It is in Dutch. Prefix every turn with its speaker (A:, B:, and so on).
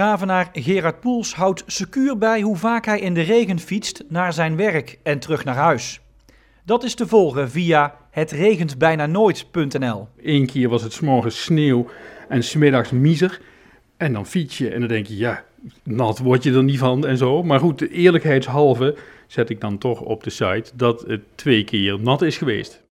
A: Gravenaar Gerard Poels houdt secuur bij hoe vaak hij in de regen fietst naar zijn werk en terug naar huis. Dat is te volgen via hetregentbijnanooit.nl.
B: Eén keer was het 's morgens sneeuw en smiddags miezer. En dan fiets je en dan denk je, ja, nat word je er niet van en zo. Maar goed, eerlijkheidshalve zet ik dan toch op de site dat het twee keer nat is geweest.